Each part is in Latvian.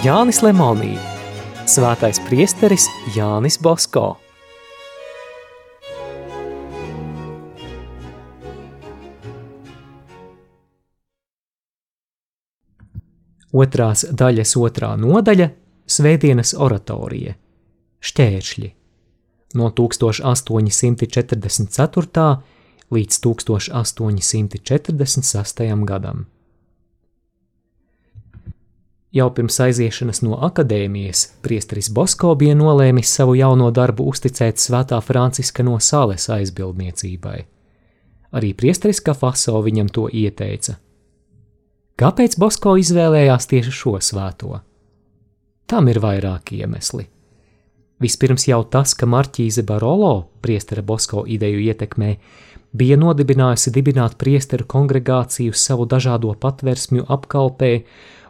Jānis Lemonī, Svētais priesteris Jānis Bosko. Otrās daļas otrā nodaļa – Svētdienas oratorija – šķēršļi no 1844. līdz 1846. gadam. Jau pirms aiziešanas no akadēmijas priesteris Bosko bija nolēmis savu jauno darbu uzticēt Svētā Franciska no Sales aizbildniecībai. Arī priesteris Kafaso viņam to ieteica. Kāpēc Bosko izvēlējās tieši šo svēto? Tam ir vairāki iemesli. Vispirms jau tas, ka Marķīze Barolo, priestera Bosko ideju ietekmē, bija nodibinājusi dibināt priesteru kongregāciju savu dažādo patversmju apkalpē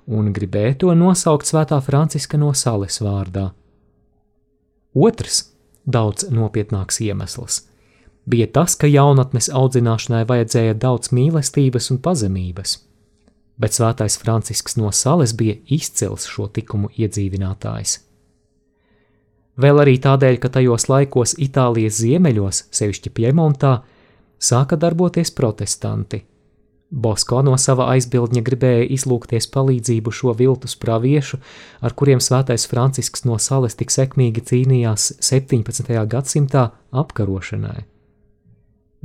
un gribēja to nosaukt svētā Franciska no Sales vārdā. Otrs, daudz nopietnāks iemesls, bija tas, ka jaunatnes audzināšanai vajadzēja daudz mīlestības un pazemības, bet svētais Francisks no Sales bija izcils šo likumu iedzīvinātājs. Vēl arī tādēļ, ka tajos laikos Itālijas ziemeļos, sevišķi Piemontā, sāka darboties protestanti. Bosko no sava aizbildņa gribēja izlūgties palīdzību šo viltus praviešu, ar kuriem svētais Francisks no sales tik sekmīgi cīnījās 17. gadsimtā apkarošanai.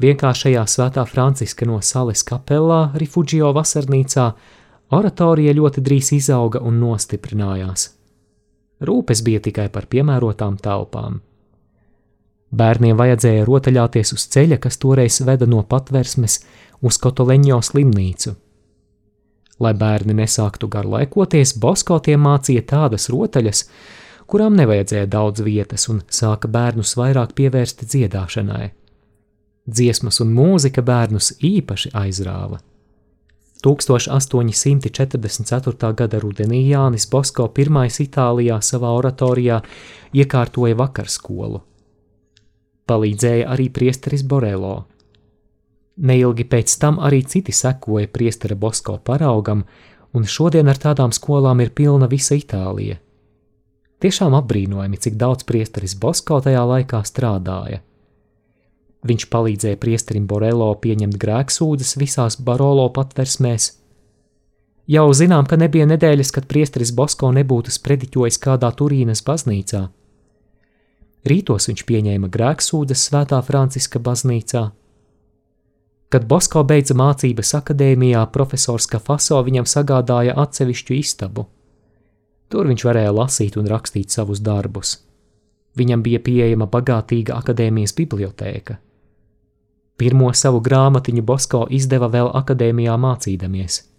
Vienkāršajā svētā Franciska no sales kapelā Rifugio vasarnīcā oratorija ļoti drīz izauga un nostiprinājās, Rūpes bija tikai par piemērotām telpām. Bērniem vajadzēja rotaļāties uz ceļa, kas toreiz veda no patversmes uz Kotoleņo slimnīcu. Lai bērni nesāktu garlaikoties, Bosko tiem mācīja tādas rotaļas, kurām nevajadzēja daudz vietas, un sāka bērnus vairāk pievērst dziedāšanai. Dziesmas un mūzika bērnus īpaši aizrāva. 1844. gada rudenī Jānis Bosko pirmais Itālijā savā oratorijā iekārtoja vakarskolu. Palīdzēja arī priesteris Borelo. Neilgi pēc tam arī citi sekoja priestera Bosko paraugam, un šodien ar tādām skolām ir pilna visa Itālija. Tiešām apbrīnojami, cik daudz priesteris Bosko tajā laikā strādāja – Viņš palīdzēja priesterim Borelo pieņemt grēksūdzes visās Barolo patversmēs. Jau zinām, ka nebija nedēļas, kad priesteris Bosko nebūtu sprediķojis kādā Turīnas baznīcā. Rītos viņš pieņēma grēksūdzes svētā Franciska baznīcā. Kad Bosko beidza mācības akadēmijā, profesors Kafaso viņam sagādāja atsevišķu istabu. Tur viņš varēja lasīt un rakstīt savus darbus. Viņam bija pieejama bagātīga akadēmijas bibliotēka. Pirmo savu grāmatiņu Bosko izdeva vēl akadēmijā mācīdamies.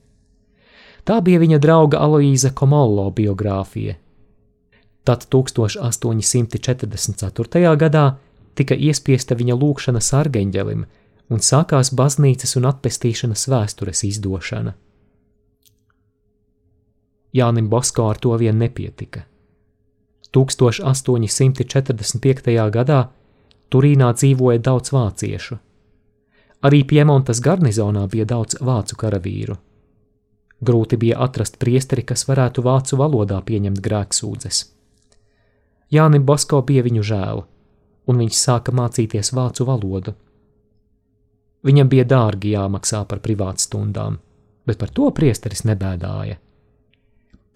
Tā bija viņa drauga Aloīza Komollo biogrāfija. Tad 1844. gadā tika iespiesta viņa lūkšana sargeņģelim un sākās baznīcas un atpestīšanas vēstures izdošana. Jānim Bosko ar to vien nepietika. 1845. gadā Turīnā dzīvoja daudz vāciešu. Arī Piemontas garnizonā bija daudz vācu karavīru. Grūti bija atrast priesteri, kas varētu vācu valodā pieņemt grēksūdzes. Jānim Bosko bija viņu žēl, un viņš sāka mācīties vācu valodu. Viņam bija dārgi jāmaksā par privātstundām, bet par to priesteris nebēdāja.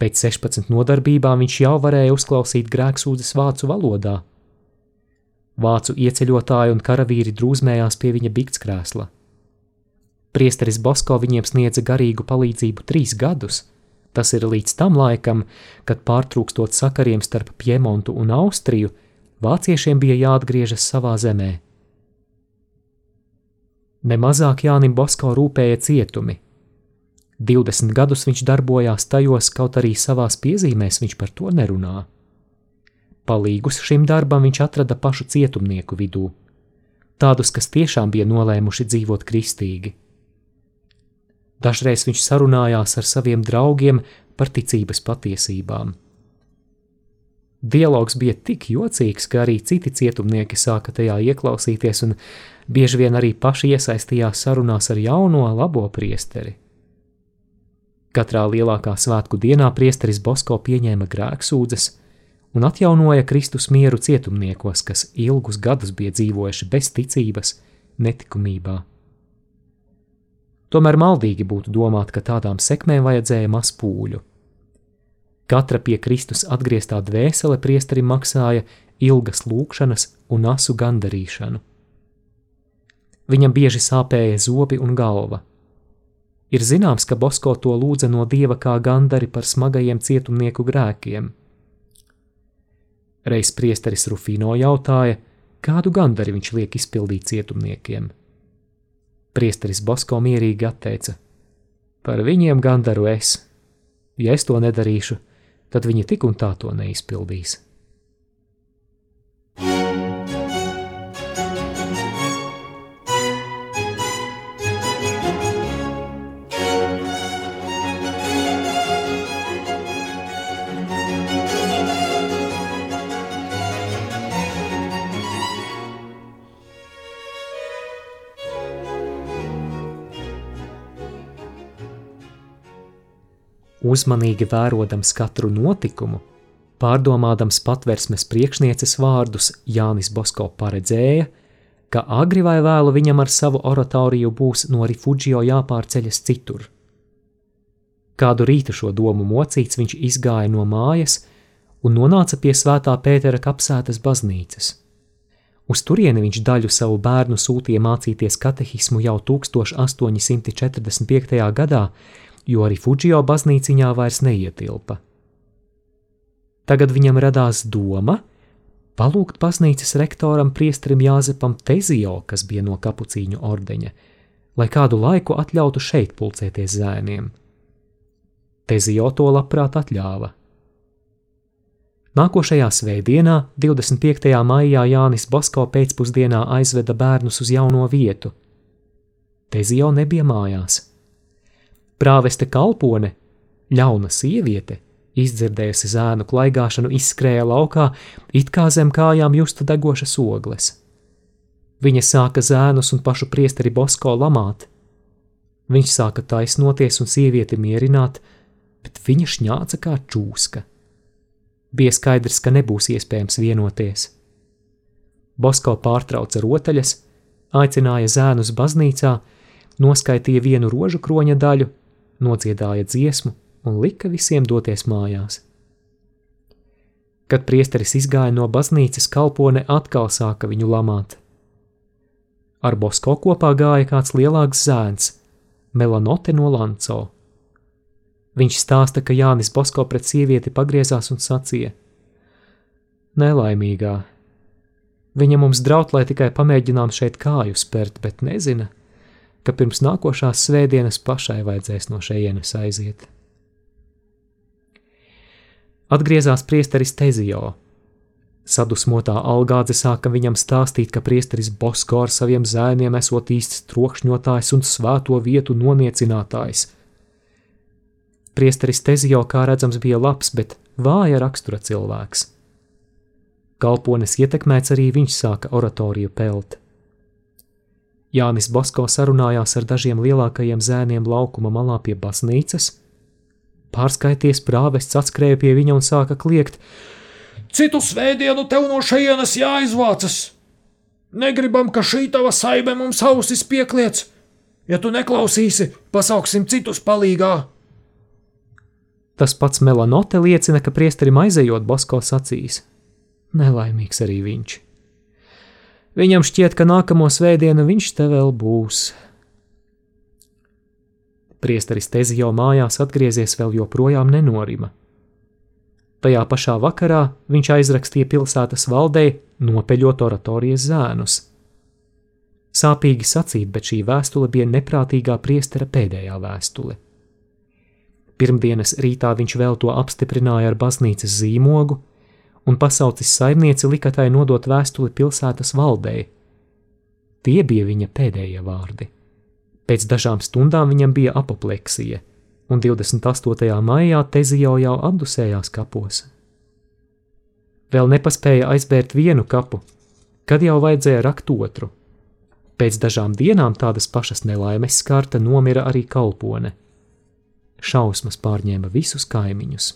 Pēc 16 nodarbībām viņš jau varēja uzklausīt grēksūdzes vācu valodā, Vācu ieceļotāji un karavīri drūzmējās pie viņa biktskrēsla. Priesteris Bosko viņiem sniedza garīgu palīdzību trīs gadus. Tas ir līdz tam laikam, kad pārtrūkstot sakariem starp Piemontu un Austriju, vāciešiem bija jāatgriežas savā zemē. Nemazāk Jānim Bosko rūpēja cietumi. 20 gadus viņš darbojās tajos, kaut arī savās piezīmēs viņš par to nerunāja. Palīgus šim darbam viņš atrada pašu cietumnieku vidū, tādus, kas tiešām bija nolēmuši dzīvot kristīgi. Dažreiz viņš sarunājās ar saviem draugiem par ticības patiesībām. Dialogs bija tik jocīgs, ka arī citi cietumnieki sāka tajā ieklausīties, un bieži vien arī paši iesaistījās sarunās ar jauno labo priesteri. Katrā lielākā svētku dienā priesteris Bosko pieņēma grēksūdzes un atjaunoja Kristus mieru cietumniekos, kas ilgus gadus bija dzīvojuši bez ticības, netikumībā. Tomēr maldīgi būtu domāt, ka tādām sekmēm vajadzēja maz pūļu. Katra pie Kristus atgrieztā dvēsele priesterim maksāja ilgas lūkšanas un asu gandarīšanu. Viņam bieži sāpēja zobi un galva. Ir zināms, ka Bosko to lūdza no dieva kā gandari par smagajiem cietumnieku grēkiem. Reiz priesteris Rufino jautāja, kādu gandari viņš liek izpildīt cietumniekiem. Priesteris Bosko mierīgi atteica: Par viņiem gandaru es. Ja es to nedarīšu, tad viņi tik un tā to neizpildīs. Uzmanīgi vērodams katru notikumu, pārdomādams patversmes priekšnieces vārdus, Jānis Bosko paredzēja, ka agri vai vēlu viņam ar savu oratoriju būs no Rifugio jāpārceļas citur. Kādu rītu šo domu mocīts viņš izgāja no mājas un nonāca pie svētā Pētera kapsētas baznīcas. Uz turieni viņš daļu savu bērnu sūtīja mācīties katehismu jau 1845. gadā, jo arī Fudžio baznīciņā vairs neietilpa. Tagad viņam radās doma palūgt baznīcas rektoram priesterim Jāzepam Tezio, kas bija no kapucīņu ordeņa, lai kādu laiku atļautu šeit pulcēties zēniem. Tezio to labprāt atļāva. Nākošajā svētdienā, 25. maijā, Jānis Basko pēcpusdienā aizveda bērnus uz jauno vietu. Tezio nebija mājās. Prāveste kalpone, ļauna sieviete, izdzirdējusi zēnu klaigāšanu, izskrēja laukā, it kā zem kājām justu degošas ogles. Viņa sāka zēnus un pašu priesteri Bosko lamāt. Viņš sāka taisnoties un sievieti mierināt, bet viņa šņāca kā čūska. Bija skaidrs, ka nebūs iespējams vienoties. Bosko pārtrauca rotaļas, aicināja zēnus baznīcā, noskaitīja vienu rožu kroņa daļu nodziedāja dziesmu un lika visiem doties mājās. Kad priesteris izgāja no baznīcas, kalpone atkal sāka viņu lamāt. Ar Bosko kopā gāja kāds lielāks zēns, Melanote no Lanco. Viņš stāsta, ka Jānis Bosko pret sievieti pagriezās un sacīja: Nelaimīgā, viņa mums draud, lai tikai pamēģinām šeit kāju spērt, bet nezina, ka pirms nākošās svētdienas pašai vajadzēs no šejienes aiziet. Atgriezās priesteris Tezio. Sadusmotā algādze sāka viņam stāstīt, ka priesteris Bosko ar saviem zēniem esot īsts trokšņotājs un svēto vietu noniecinātājs. Priesteris Tezio, kā redzams, bija labs, bet vāja rakstura cilvēks. Kalpones ietekmēts arī viņš sāka oratoriju pelt. Jānis Bosko sarunājās ar dažiem lielākajiem zēniem laukuma malā pie baznīcas. Pārskaities prāvests atskrēja pie viņa un sāka kliegt: Citu svētdienu tev no šejienes jāizvācas! Negribam, ka šī tava saime mums ausis piekliec! Ja tu neklausīsi, pasauksim citus palīgā! Tas pats Melanote liecina, ka priesterim aizejot Bosko sacīs: Nelaimīgs arī viņš! Viņam šķiet, ka nākamo svētdienu viņš te vēl būs. Priesteris Tezio mājās atgriezies vēl joprojām nenorima. Tajā pašā vakarā viņš aizrakstīja pilsētas valdei nopeļot oratorijas zēnus. Sāpīgi sacīt, bet šī vēstule bija neprātīgā priestera pēdējā vēstule. Pirmdienas rītā viņš vēl to apstiprināja ar baznīcas zīmogu, un pasaucis saimnieci lika tai nodot vēstuli pilsētas valdei. Tie bija viņa pēdējie vārdi. Pēc dažām stundām viņam bija apopleksija, un 28. maijā Tezio jau apdusējās kapos. Vēl nepaspēja aizbērt vienu kapu, kad jau vajadzēja rakt otru. Pēc dažām dienām tādas pašas nelaimes skarta nomira arī kalpone. Šausmas pārņēma visus kaimiņus.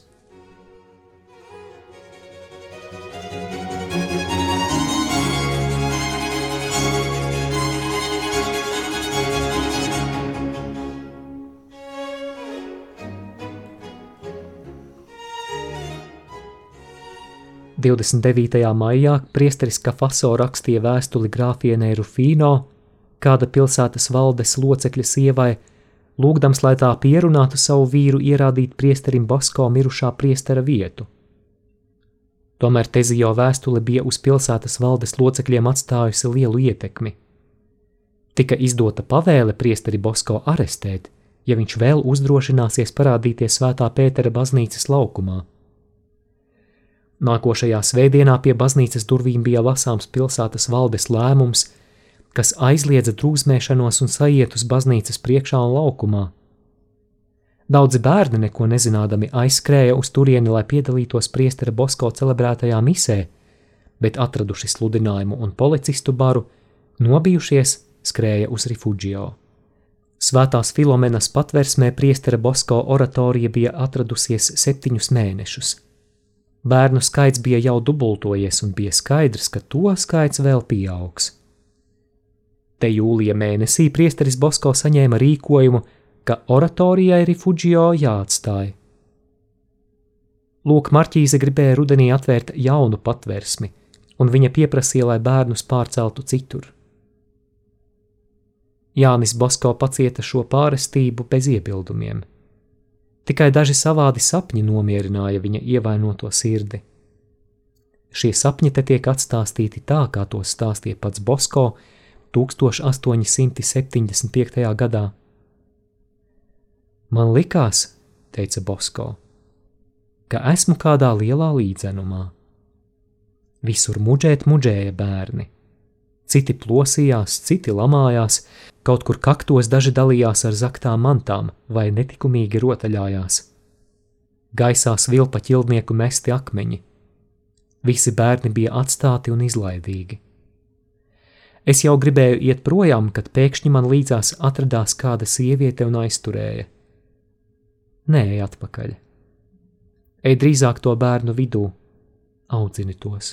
29. maijā priesteris Kafaso rakstīja vēstuli grāfienei Rufino, kāda pilsētas valdes locekļa sievai, lūgdams, lai tā pierunātu savu vīru ierādīt priesterim Basko mirušā priestera vietu. Tomēr Tezijo vēstule bija uz pilsētas valdes locekļiem atstājusi lielu ietekmi. Tika izdota pavēle priesteri Bosko arestēt, ja viņš vēl uzdrošināsies parādīties Svētā Pētera baznīcas laukumā. Nākošajā svētdienā pie baznīcas durvīm bija lasāms pilsētas valdes lēmums, kas aizliedza drūzmēšanos un sajiet uz baznīcas priekšā un laukumā. Daudzi bērni, neko nezinādami, aizskrēja uz turieni, lai piedalītos priestera Bosko celebrētajā misē, bet atraduši sludinājumu un policistu baru, nobijušies, skrēja uz Rifugio. Svētās Filomenas patversmē priestera Bosko oratorija bija atradusies septiņus mēnešus. Bērnu skaits bija jau dubultojies, un bija skaidrs, ka to skaits vēl pieaugs. Te jūlija mēnesī priesteris Bosko saņēma rīkojumu, ka oratorijai Rifugio jāatstāj. Lūk, Marķīze gribēja rudenī atvērt jaunu patversmi, un viņa pieprasīja, lai bērnus pārceltu citur. Jānis Bosko pacieta šo pārestību bez iebildumiem. Tikai daži savādi sapņi nomierināja viņa ievainoto sirdi. Šie sapņi te tiek atstāstīti tā, kā tos stāstīja pats Bosko 1875. gadā. Man likās, teica Bosko, ka esmu kādā lielā līdzenumā. Visur muģēt muģēja bērni. Citi plosījās, citi lamājās, Kaut kur kaktos daži dalījās ar zaktām mantām vai netikumīgi rotaļājās. Gaisā svilpa ķildnieku mesti akmeņi. Visi bērni bija atstāti un izlaidīgi. Es jau gribēju iet projām, kad pēkšņi man līdzās atradās kāda sieviete un aizturēja. Nē, atpakaļ. Ej drīzāk to bērnu vidū, audzini tos.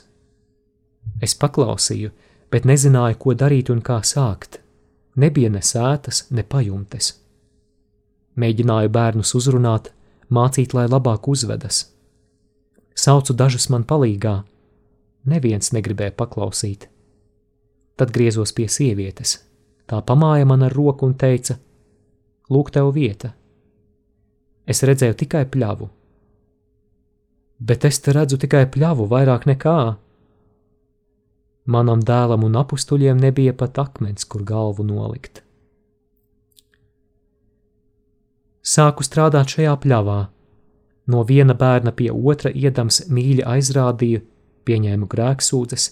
Es paklausīju, bet nezināju, ko darīt un kā sākt nebija ne sētas, ne pajumtes. Mēģināju bērnus uzrunāt, mācīt, lai labāk uzvedas. Saucu dažus man palīgā, neviens negribēja paklausīt. Tad griezos pie sievietes. Tā pamāja man ar roku un teica: Lūk, tev vieta. Es redzēju tikai pļavu. Bet es te redzu tikai pļavu, vairāk nekā. Manam dēlam un apstuļiem nebija pat akmens, kur galvu nolikt. Sāku strādāt šajā pļavā. No viena bērna pie otra iedams mīļi aizrādīju, pieņēmu grēksūdzes,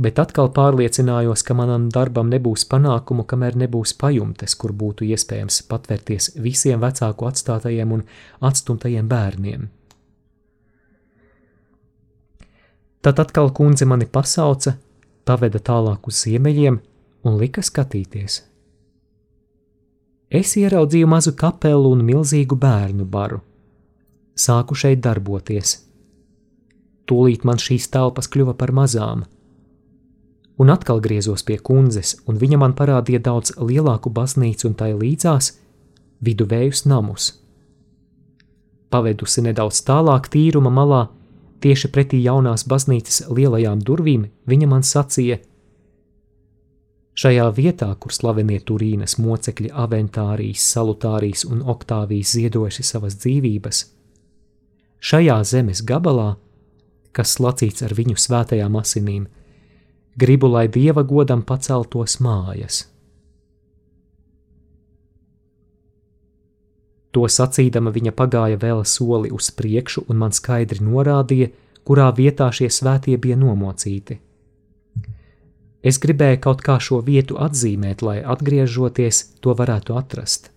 bet atkal pārliecinājos, ka manam darbam nebūs panākumu, kamēr nebūs pajumtes, kur būtu iespējams patvērties visiem vecāku atstātajiem un atstumtajiem bērniem. Tad atkal kundze mani pasauca, paveda tālāk uz ziemeļiem un lika skatīties. Es ieraudzīju mazu kapelu un milzīgu bērnu baru. Sāku šeit darboties. Tūlīt man šīs telpas kļuva par mazām, un atkal griezos pie kundzes, un viņa man parādīja daudz lielāku baznīcu un tai līdzās viduvējus namus. Pavedusi nedaudz tālāk tīruma malā, Tieši pretī jaunās baznīcas lielajām durvīm viņa man sacīja: Šajā vietā, kur slavenie Turīnas mocekļi Aventārijas, Salutārijas un Oktāvijas ziedojuši savas dzīvības, šajā zemes gabalā, kas slacīts ar viņu svētajām asinīm, gribu, lai dieva godam paceltos mājas. To sacīdama viņa pagāja vēl soli uz priekšu un man skaidri norādīja, kurā vietā šie svētie bija nomocīti. Es gribēju kaut kā šo vietu atzīmēt, lai atgriežoties to varētu atrast.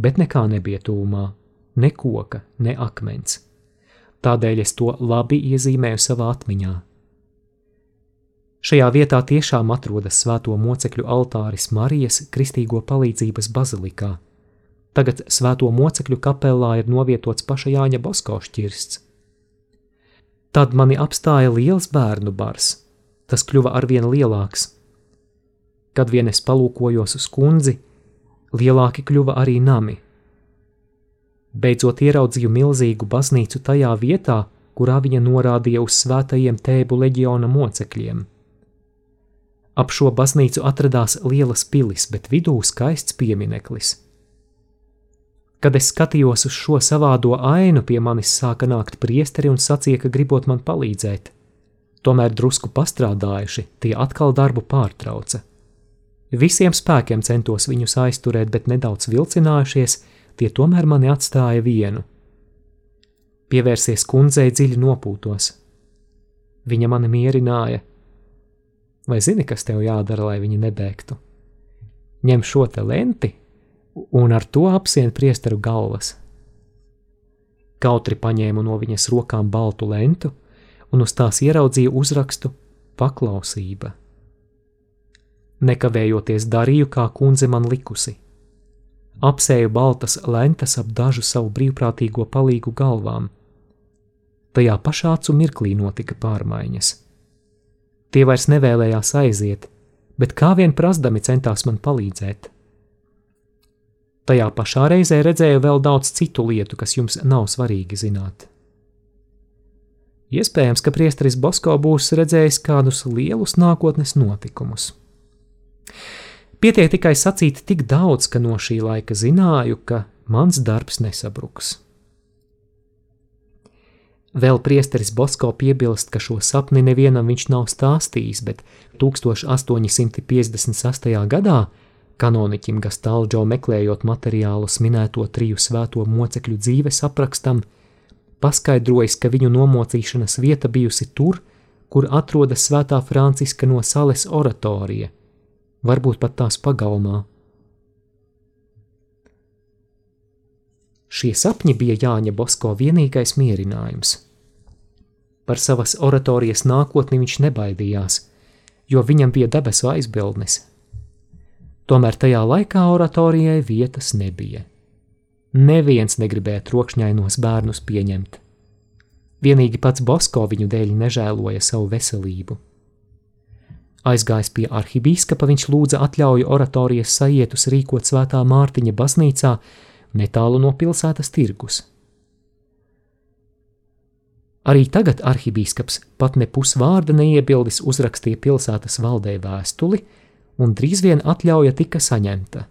Bet nekā nebija tūmā, ne koka, ne akmens. Tādēļ es to labi iezīmēju savā atmiņā. Šajā vietā tiešām atrodas svēto mocekļu altāris Marijas Kristīgo palīdzības bazilikā Tagad svēto mocekļu kapelā ir novietots paša Jāņa Bosko šķirsts. Tad mani apstāja liels bērnu bars. Tas kļuva arvien lielāks. Kad vien es palūkojos uz kundzi, lielāki kļuva arī nami. Beidzot ieraudzīju milzīgu baznīcu tajā vietā, kurā viņa norādīja uz svētajiem tēbu leģiona mocekļiem. Ap šo baznīcu atradās lielas pilis, bet vidū skaists piemineklis. Kad es skatījos uz šo savādo ainu, pie manis sāka nākt priesteri un sacīja, ka gribot man palīdzēt. Tomēr drusku pastrādājuši, tie atkal darbu pārtrauca. Visiem spēkiem centos viņus aizturēt, bet nedaudz vilcinājušies, tie tomēr mani atstāja vienu. Pievērsies kundzei dziļi nopūtos. Viņa mani mierināja. Vai zini, kas tev jādara, lai viņa nebēgtu? Ņem šo te lenti un ar to apsien priesteru galvas. Kautri paņēmu no viņas rokām baltu lentu un uz tās ieraudzīju uzrakstu Paklausība. Nekavējoties darīju, kā kundze man likusi. Apsēju baltas lentas ap dažu savu brīvprātīgo palīgu galvām. Tajā pašā acu mirklī notika pārmaiņas. Tie vairs nevēlējās aiziet, bet kā vien prasdami centās man palīdzēt. Tajā pašā reizē redzēju vēl daudz citu lietu, kas jums nav svarīgi zināt. Iespējams, ka priesteris Bosko būs redzējis kādus lielus nākotnes notikumus. Pietiek tikai sacīt tik daudz, ka no šī laika zināju, ka mans darbs nesabruks. Vēl priesteris Bosko piebilst, ka šo sapni nevienam viņš nav stāstījis, bet 1856. gadā Kanoniķim Gastaldžo meklējot materiālus minēto triju svēto mocekļu dzīves aprakstam, paskaidrojis, ka viņu nomocīšanas vieta bijusi tur, kur atrodas svētā Franciska no Sales oratorija, varbūt pat tās pagalmā. Šie sapņi bija Jāņa Bosko vienīgais mierinājums. Par savas oratorijas nākotni viņš nebaidījās, jo viņam bija debesu aizbildnis, Tomēr tajā laikā oratorijai vietas nebija. Neviens negribēja trokšņainos bērnus pieņemt. Vienīgi pats Bosko viņu dēļ nežēloja savu veselību. Aizgājis pie arhibīskapa, viņš lūdza atļauju oratorijas sajietus rīkot svētā Mārtiņa baznīcā netālu no pilsētas tirgus. Arī tagad arhibīskaps pat ne pusvārda neiebildis uzrakstīja pilsētas valdē vēstuli, un drīz vien atļauja tika saņemta.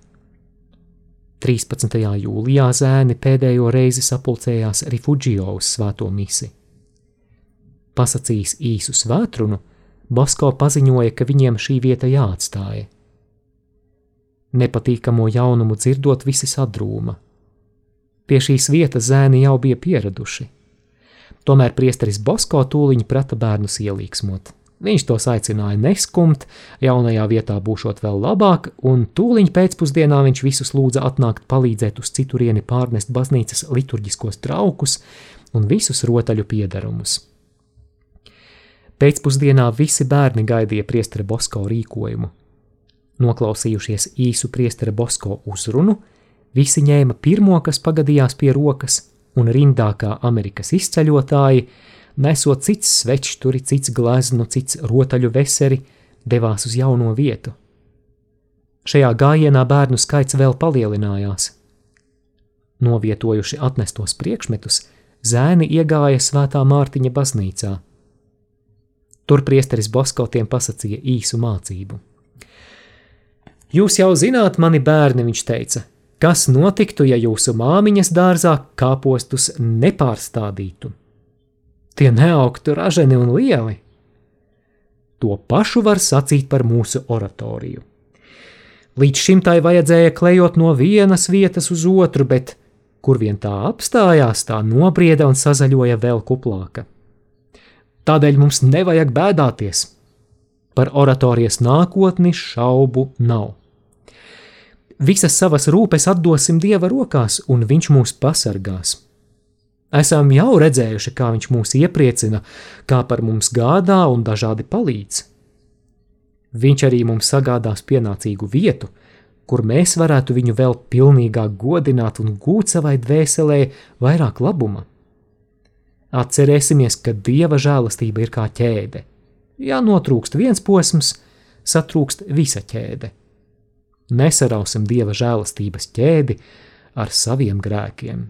13. jūlijā zēni pēdējo reizi sapulcējās Rifugio uz svēto misi. Pasacījis īsu svētrunu, Basko paziņoja, ka viņiem šī vieta jāatstāja. Nepatīkamo jaunumu dzirdot, visi sadrūma. Pie šīs vietas zēni jau bija pieraduši. Tomēr priesteris Basko tūliņ prata bērnus ielīgsmot. Viņš tos aicināja neskumt, jaunajā vietā būšot vēl labāk, un tūliņ pēcpusdienā viņš visus lūdza atnākt palīdzēt uz citurieni pārnest baznīcas liturģiskos traukus un visus rotaļu piedarumus. Pēcpusdienā visi bērni gaidīja priestera Bosko rīkojumu. Noklausījušies īsu priestera Bosko uzrunu, visi ņēma pirmo, kas pagadījās pie rokas, un rindā kā Amerikas izceļotāji – nesot cits svečturi, cits gleznu, cits rotaļu veseri, devās uz jauno vietu. Šajā gājienā bērnu skaits vēl palielinājās. Novietojuši atnestos priekšmetus, zēni iegāja svētā Mārtiņa baznīcā. Tur priesteris Bosko tiem pasakīja īsu mācību. Jūs jau zināt, mani bērni, viņš teica, kas notiktu, ja jūsu māmiņas dārzā kāpostus nepārstādītu tie neaugtu raženi un lieli. To pašu var sacīt par mūsu oratoriju. Līdz šim tai vajadzēja klejot no vienas vietas uz otru, bet kur vien tā apstājās, tā nobrieda un sazaļoja vēl kuplāka. Tādēļ mums nevajag bēdāties. Par oratorijas nākotni šaubu nav. Visas savas rūpes atdosim Dieva rokās, un Viņš mūs pasargās. Esam jau redzējuši, kā viņš mūs iepriecina, kā par mums gādā un dažādi palīdz. Viņš arī mums sagādās pienācīgu vietu, kur mēs varētu viņu vēl pilnīgāk godināt un gūt savai dvēselē vairāk labuma. Atcerēsimies, ka dieva žēlastība ir kā ķēde. Ja notrūkst viens posms, satrūkst visa ķēde. Nesarausim dieva žēlastības ķēdi ar saviem grēkiem.